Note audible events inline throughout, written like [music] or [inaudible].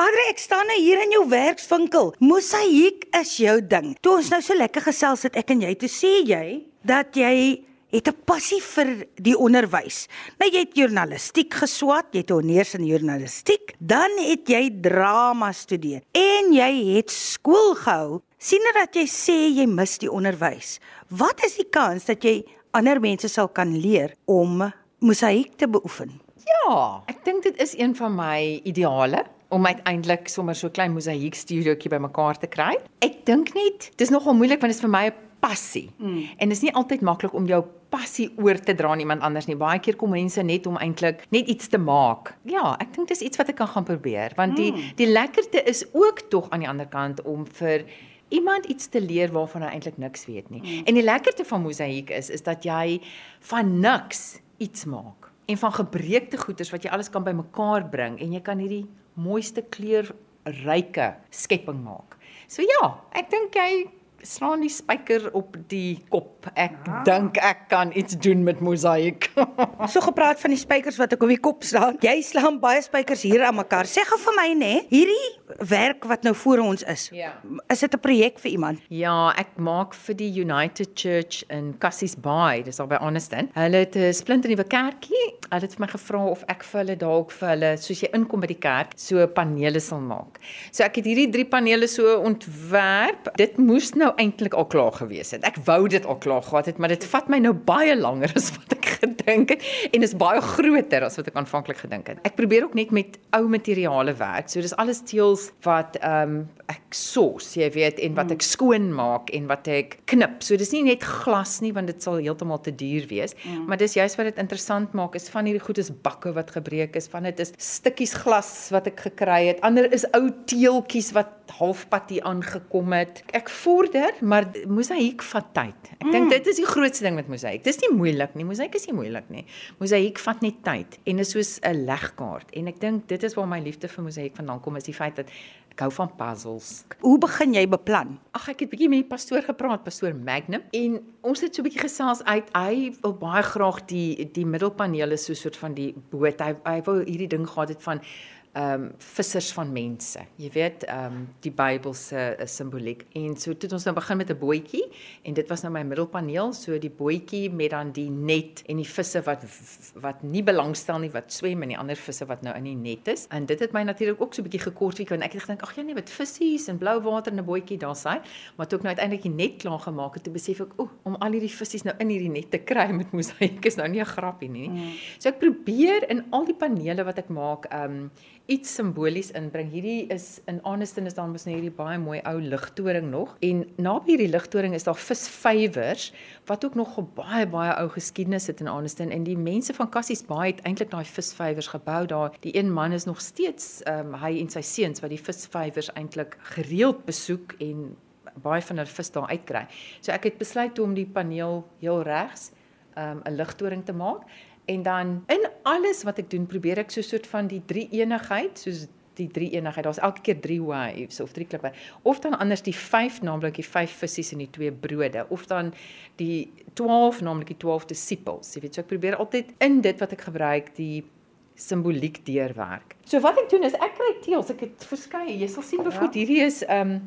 Adre, ek staan nou hier in jou werkswinkel. Mosaïek is jou ding. Toe ons nou so lekker gesels het ek en jy, toe sê jy dat jy het 'n passie vir die onderwys. Nou jy het journalistiek geswat, jy het honeurs in journalistiek, dan het jy drama studeer en jy het skool gehou. sien nou dat jy sê jy mis die onderwys. Wat is die kans dat jy ander mense sal kan leer om mosaïek te beoefen? Ja, ek dink dit is een van my ideale om uiteindelik sommer so klein mosaïek studiootjie bymekaar te kry. Ek dink net dis nogal moeilik want dit is vir my 'n passie. Mm. En dit is nie altyd maklik om jou passie oor te dra aan iemand anders nie. Baie keer kom mense net om eintlik net iets te maak. Ja, ek dink dis iets wat ek kan gaan probeer want die mm. die lekkerte is ook tog aan die ander kant om vir iemand iets te leer waarvan hy eintlik niks weet nie. Mm. En die lekkerte van mosaïek is is dat jy van niks iets maak en van gebreekte goeders wat jy alles kan bymekaar bring en jy kan hierdie mooiste kleurryke skepping maak. So ja, ek dink jy slaan die spyker op die kop. Ek ja. dink ek kan iets doen met mosaïek. [laughs] so gepraat van die spykers wat ek op die kop slaan. Jy slaan baie spykers hier aan mekaar. Sê gou vir my nê, hierdie werk wat nou voor ons is. Ja. Is dit 'n projek vir iemand? Ja, ek maak vir die United Church in Cassies Bay, dis al by Honeston. Hulle het 'n splinter nuwe kerkie. Hulle het vir my gevra of ek vir hulle dalk vir hulle, soos jy inkom by die kerk, so panele sal maak. So ek het hierdie drie panele so ontwerp. Dit moes nou nou eintlik al klaar gewees het. Ek wou dit al klaar gehad het, maar dit vat my nou baie langer [laughs] as wat ek gedink het en is baie groter as wat ek aanvanklik gedink het. Ek probeer ook net met ou materiale werk. So dis alles teels wat ehm um, ek sos, jy weet, en wat ek skoon maak en wat ek knip. So dis nie net glas nie want dit sal heeltemal te duur wees, mm. maar dis juist wat dit interessant maak is van hierdie goed is bakke wat gebreek is, van dit is stukkies glas wat ek gekry het. Ander is ou teeltjies wat halfpad hier aangekom het. Ek vorder, maar mosaïek vat tyd. Ek mm. dink dit is die grootste ding met mosaïek. Dis nie moeilik nie. Mosaïek is nie moeilik nie. Mosaïek vat net tyd en is soos 'n legkaart. En ek dink dit is waar my liefde vir mosaïek vandaan kom, is die feit dat ek hou van puzzles. Hoe begin jy beplan? Ag ek het bietjie met die pastoor gepraat, pastoor Magnum, en ons het so 'n bietjie gesels uit. Hy wil baie graag die die middelpanele so 'n soort van die boot. Hy hy wou hierdie ding gehad het van ehm um, vissers van mense. Jy weet, ehm um, die Bybelse simboliek. En so het ons nou begin met 'n bootjie en dit was nou my middelpaneel, so die bootjie met dan die net en die visse wat wat nie belangstel nie wat swem en die ander visse wat nou in die net is. En dit het my natuurlik ook so 'n bietjie gekort wie kan ek het gedink ag ja nee, wat visse en blou water in 'n bootjie daar sy. Maar toe ek nou uiteindelik die net klaar gemaak het, toe besef ek, o, om al hierdie visse nou in hierdie net te kry [laughs] met mosaïek is nou nie 'n grappie nie. Mm. So ek probeer in al die panele wat ek maak, ehm um, iets simbolies inbring. Hierdie is in Aniston is daar mos net hierdie baie mooi ou ligtoring nog en naby hierdie ligtoring is daar visvywers wat ook nog 'n baie baie ou geskiedenis het in Aniston en die mense van Cassies Bay het eintlik daai visvywers gebou daar. Die een man is nog steeds um, hy en sy seuns wat die visvywers eintlik gereeld besoek en baie van hulle vis daar uitkry. So ek het besluit om die paneel heel regs ehm, 'n um, ligtoring te maak En dan in alles wat ek doen, probeer ek so 'n soort van die drie eenigheid, soos die drie eenigheid. Daar's elke keer drie waves of drie klippe. Of dan anders die 5, naamlik die 5 visse en die 2 brode, of dan die 12, naamlik die 12 disipels. Jy weet, so ek probeer altyd in dit wat ek gebruik, die simboliek deurwerk. So wat ek doen is ek kry teels, ek het verskeie. Jy sal sien byvoorbeeld ja. hierdie is ehm um,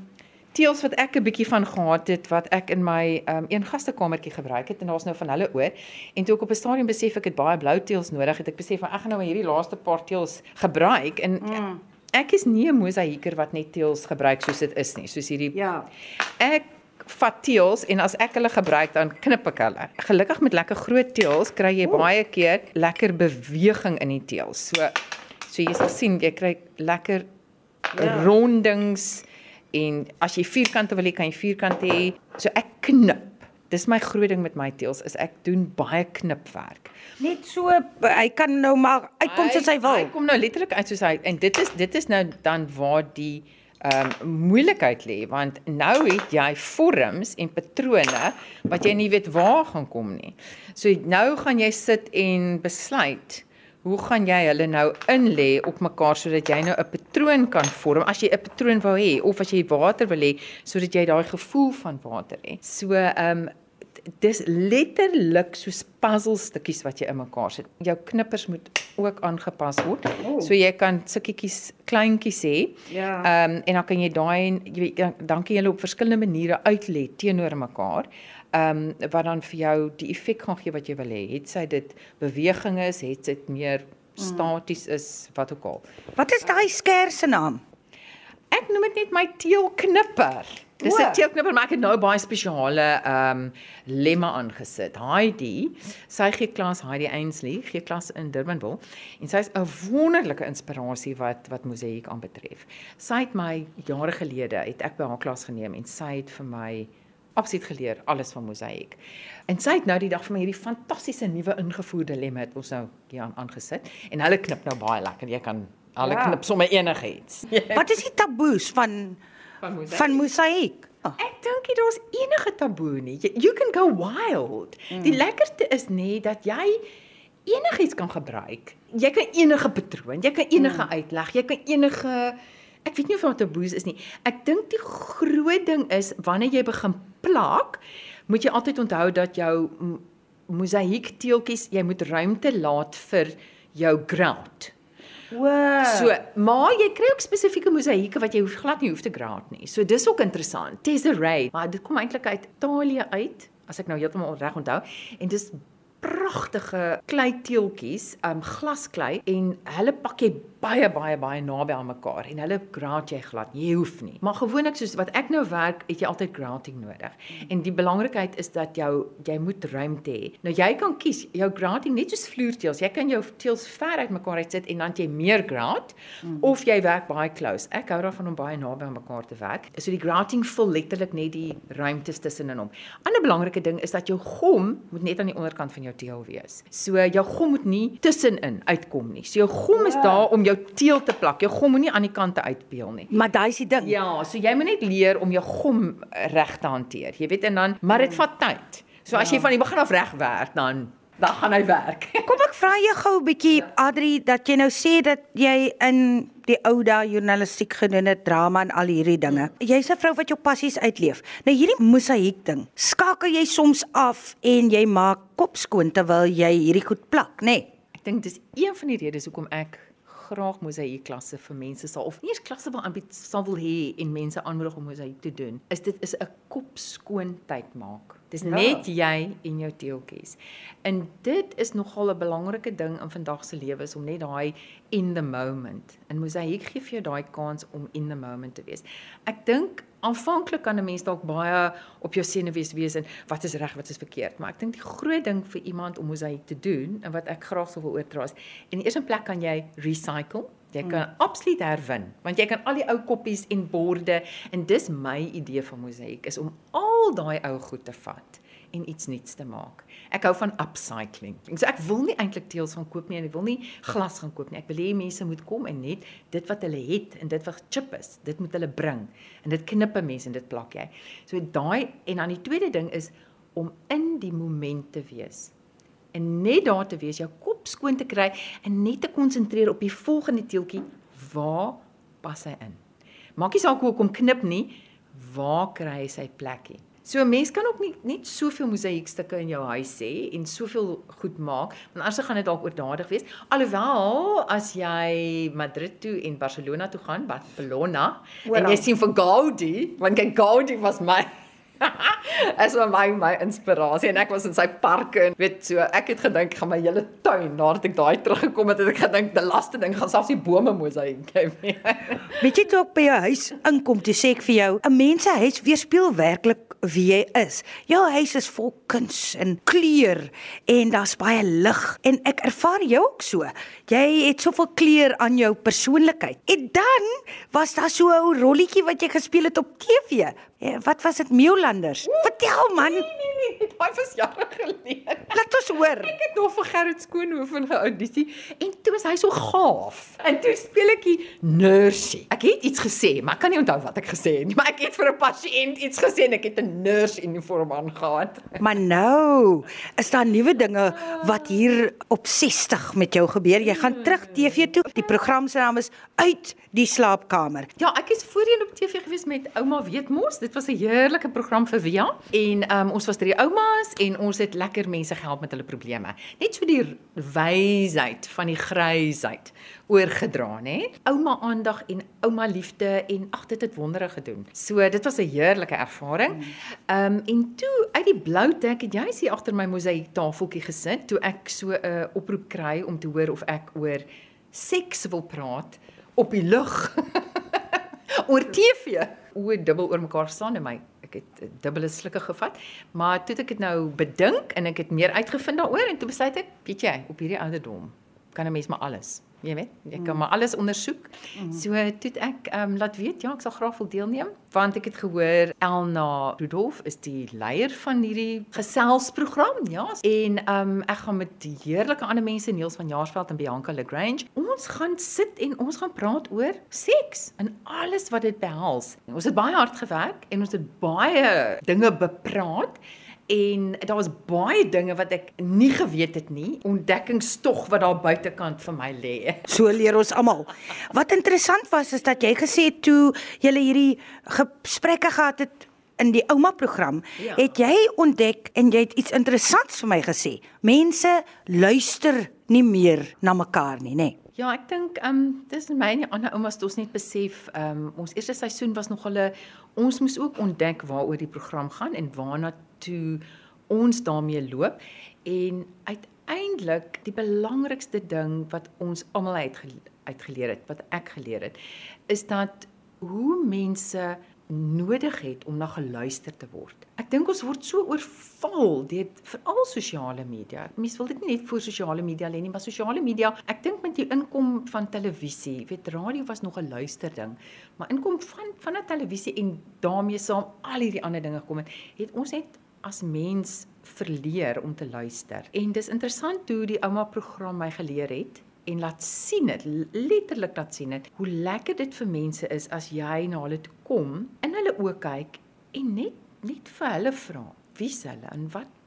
teels wat ek 'n bietjie van gehad het wat ek in my um, een gastekamertjie gebruik het en daar's nou van hulle oor. En toe ek op 'n stadium besef ek het baie blou teels nodig, het ek besef van ek gaan nou hierdie laaste paar teels gebruik en mm. ek is nie 'n mosaïeker wat net teels gebruik soos dit is nie, soos hierdie Ja. Ek vat teels en as ek hulle gebruik dan knip ek hulle. Gelukkig met lekker groot teels kry jy Oeh. baie keer lekker beweging in die teels. So so jy sal sien jy kry lekker ja. rondings en as jy vierkante wil hê, kan jy vierkante hê. So ek knip. Dis my groot ding met my teels is ek doen baie knipwerk. Net so hy kan nou maar uitkom soos hy wil. Hy kom nou letterlik uit soos hy en dit is dit is nou dan waar die ehm um, moeilikheid lê want nou het jy vorms en patrone wat jy nie weet waar gaan kom nie. So nou gaan jy sit en besluit hoe gaan jy hulle nou inlê op mekaar sodat jy nou 'n patroon kan vorm as jy 'n patroon wou hê of as jy water wil hê sodat jy daai gevoel van water het. So ehm um, dis letterlik soos puzzelstukkies wat jy in mekaar sit. Jou knippers moet ook aangepas word. Oh. So jy kan sukkietjies kleintjies hê. Ja. Ehm um, en dan kan jy daai jy weet dan, kan jy hulle op verskillende maniere uitlet teenoor mekaar. Ehm um, wat dan vir jou die effek gaan gee wat jy wil hê. Het sy dit beweging is, het dit meer staties is, wat ook al. Wat is daai skers se naam? Ek noem dit net my teelknipper. Dis. 'n teelknipper, maar ek het nou baie spesiale ehm um, lemme aangesit. Heidi, sy gee klas Heidi Ainsley, gee klas in Durbanville en sy is 'n wonderlike inspirasie wat wat mosaïek aanbetref. Sy het my jare gelede het ek by haar klas geneem en sy het vir my absoluut geleer alles van mosaïek. En sy het nou die dag vir my hierdie fantastiese nuwe ingevoerde lemme het ons nou hier aan aangesit en hulle knip nou baie lekker. Jy kan hulle Ja. knip sommer enigiets. [laughs] Wat is die taboes van Van mosaïek. van mosaïek? Oh. Ek dink nie daar's enige taboe nie. You, can go wild. Mm. Die lekkerste is nê dat jy enigiets kan gebruik. Jy kan enige patroon, jy kan enige mm. uitleg, jy kan enige ek weet nie of daar taboes is nie. Ek dink die groot ding is wanneer jy begin plak, moet jy altyd onthou dat jou m- mosaïek teeltjies, jy moet ruimte laat vir jou grout. Wow. So, maar jy kry ook spesifieke mosaïeke wat jy hoef glad nie hoef te graad nie. So dis ook interessant. Tesserae, maar dit kom eintlik uit Italië uit, as ek nou heeltemal reg onthou, en dis pragtige klei teeltjies, um glasklei en hulle pak jy baie baie baie naby aan mekaar en hulle graad jy glad. Jy hoef nie. Maar gewoonlik soos wat ek nou werk, het jy altyd grading nodig. En die belangrikheid is dat jou jy moet ruimte hê. Nou jy kan kies jou grading net soos vloerteels. Jy kan jou teels ver uit mekaar uitsit en dan jy meer graad mm. of jy werk baie close. Ek hou daarvan om baie naby aan mekaar te werk. So die grading vul letterlik net die ruimtes tussenin hom. Ander belangrike ding is dat jou gom moet net aan die onderkant van jou teel wees. So jou gom moet nie tussenin uitkom nie. So jou gom is daar om jou teel te plak. Jou gom moenie aan die kante uitpeel nie. Maar daai is die ding. Ja, so jy moet net leer om jou gom reg te hanteer. Jy weet en dan maar dit vat tyd. So as jy van die begin af reg werk, dan dan gaan hy werk. Kom ek vra jou gou 'n bietjie Adri dat jy nou sê dat jy in die ou dae journalistiek gedoen het, drama en al hierdie dinge. Jy's 'n vrou wat jou passies uitleef. Nou hierdie mosaïek ding, skakel jy soms af en jy maak kop skoon terwyl jy hierdie goed plak, nê? Nee? Ek dink dis een van die redes hoekom ek graag mosaïek klasse vir mense sal of nie eens klasse wil aanbied sal wil hê en mense aanmoedig om mosaïek te doen. Is dit is 'n kop skoon tyd maak. Dis ja. net jy en jou teeltjies. En dit is nogal 'n belangrike ding in vandag se lewe is om net daai in the moment. En mosaïek gee vir jou daai kans om in the moment te wees. Ek dink aanvanklik kan 'n mens dalk baie op jou senuwees wees en wat is reg, wat is verkeerd, maar ek dink die groot ding vir iemand om mosaïek te doen en wat ek graag sou wil oordra is, in die eerste plek kan jy recycle Jy kan mm. absoluut herwin want jy kan al die ou koppies en borde en dis my idee van mosaïek is om al daai ou goed te vat en iets nuuts te maak. Ek hou van upcycling. So ek wil nie eintlik teels gaan koop nie en ek wil nie glas gaan koop nie. Ek wil hê mense moet kom en net dit wat hulle het en dit wat chip is, dit moet hulle bring en dit knip 'n mens en dit plak jy. So daai en dan die tweede ding is om in die moment te wees en net daar te wees, jou kop skoon te kry en net te konsentreer op die volgende teeltjie, waar pas hy in? Maak nie saak hoe ek hom knip nie, waar kry hy sy plekkie? So 'n mens kan ook nie net soveel mosaïekstukke in jou huis hê en soveel goed maak, want anders gaan dit dalk oordadig wees. Alhoewel as jy Madrid toe en Barcelona toe gaan, Barcelona, en jy sien vir Gaudi, want kyk Gaudi was my [laughs] As my my inspirasie en ek was in sy parke en weet so ek het gedink gaan my hele tuin nadat ek daai teruggekom het het ek gedink die laaste ding gaan selfs die bome mosaïek gee. Weet jy toe ek by jou huis inkom, toe sê ek vir jou, 'n mens se huis weerspieël werklik wie jy is. Jou huis is vol kuns en kleur en daar's baie lig en ek ervaar jou ook so. Jy het soveel kleur aan jou persoonlikheid. En dan was daar so 'n ou rolletjie wat jy gespeel het op TV. Ja, wat was dit Meeulanders? Vertel man, Nee nee, nee, daai was jare gelede. laat ons hoor. Ek het nog vir Gerrit Skoonhoven geaudisie en toe was hy so gaaf. En toe speel ek die nursie. Ek het iets gesê, maar ek kan nie onthou wat ek gesê het nie, maar ek het vir 'n pasiënt iets gesê en ek het 'n nurse uniform aangetree. Maar nou is daar nuwe dinge wat hier op 60 met jou gebeur. Jy gaan terug TV toe. Die program se naam is Uit die slaapkamer. Ja, ek is voorheen op TV gewees met Ouma Weet Mos. Dit was 'n heerlike program vir Via en um, ons was drie die oumas en ons het lekker mense gehelp met hulle probleme. Net so die wysheid van die grysheid oorgedra, nê? Ouma aandag en ouma liefde en ag dit het wondere gedoen. So dit was 'n heerlike ervaring. Ehm um, en toe uit die bloute ek het jy hier agter my mosaïek tafeltjie gesit toe ek so 'n uh, oproep kry om te hoor of ek oor seks wil praat op die lug. [laughs] oor TV. O, dubbel oor mekaar staan in my. Ek het dubbele slukke gevat, maar toe ek dit nou bedink en ek het meer uitgevind daaroor en toe besluit ek, weet jy, op hierdie ouderdom kan 'n mens maar alles jy weet, ek kan mm. maar alles ondersoek. Mm. So toe ek ehm um, laat weet ja, ek sal graag wil deelneem want ek het gehoor Elna Rudolf is die leier van hierdie geselsprogram, ja. En ehm um, ek gaan met heerlike ander mense Niels van Jaarsveld en Bianca Lagrange. Ons gaan sit en ons gaan praat oor seks en alles wat dit behels. Ons het baie hard gewerk en ons het baie dinge bepraat en daar was baie dinge wat ek nie geweet het nie, ontdekkingstog wat daar buitekant vir my lê. [laughs] So leer ons almal. Wat interessant was is dat jy gesê het toe jy hierdie gesprekke gehad het in die ouma program, ja. het jy ontdek en jy het iets interessants vir my gesê. Mense luister nie meer na mekaar nie, nê? Nee. Ja, ek dink ehm um, dis my en die ander oumas het ons net besef ehm um, ons eerste seisoen was nog hulle ons moes ook ontdek waaroor die program gaan en waarna toe ons daarmee loop. En uiteindelik die belangrikste ding wat ons almal uitgeleer het wat ek geleer het is dat hoe mense nodig het om na geluister te word. Ek dink ons word so oorval deur veral sosiale media. Mense wil dit nie net vir sosiale media lê nie, maar sosiale media, ek dink met die inkom van televisie, weet radio was nog 'n luisterding, maar inkom van van 'n televisie en daarmee saam al hierdie ander dinge gekom het, het ons net as mens verleer om te luister. En dis interessant hoe die ouma program my geleer het en laat sien dit letterlik laat sien dit hoe lekker dit vir mense is as jy na hulle toe kom in hulle oë kyk en net net vir hulle vra wie's hulle en wat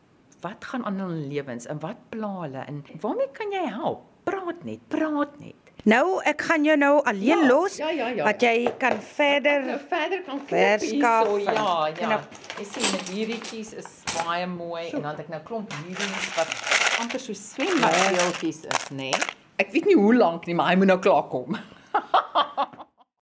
wat gaan aan in hulle lewens en wat pla hulle en waarmee kan jy help praat net praat net Nou, ek gaan jou nou alleen ja, los. Ja, ja, ja. Wat jy kan verder nou verder kan hier so. Ja, ja. Ek sien met hierdie kies is baie mooi so. en dan het ek nou klomp hierdie wat amper so swembadjies is, nê? Nee? Ek weet nie hoe lank nie, maar hy moet nou klaar kom.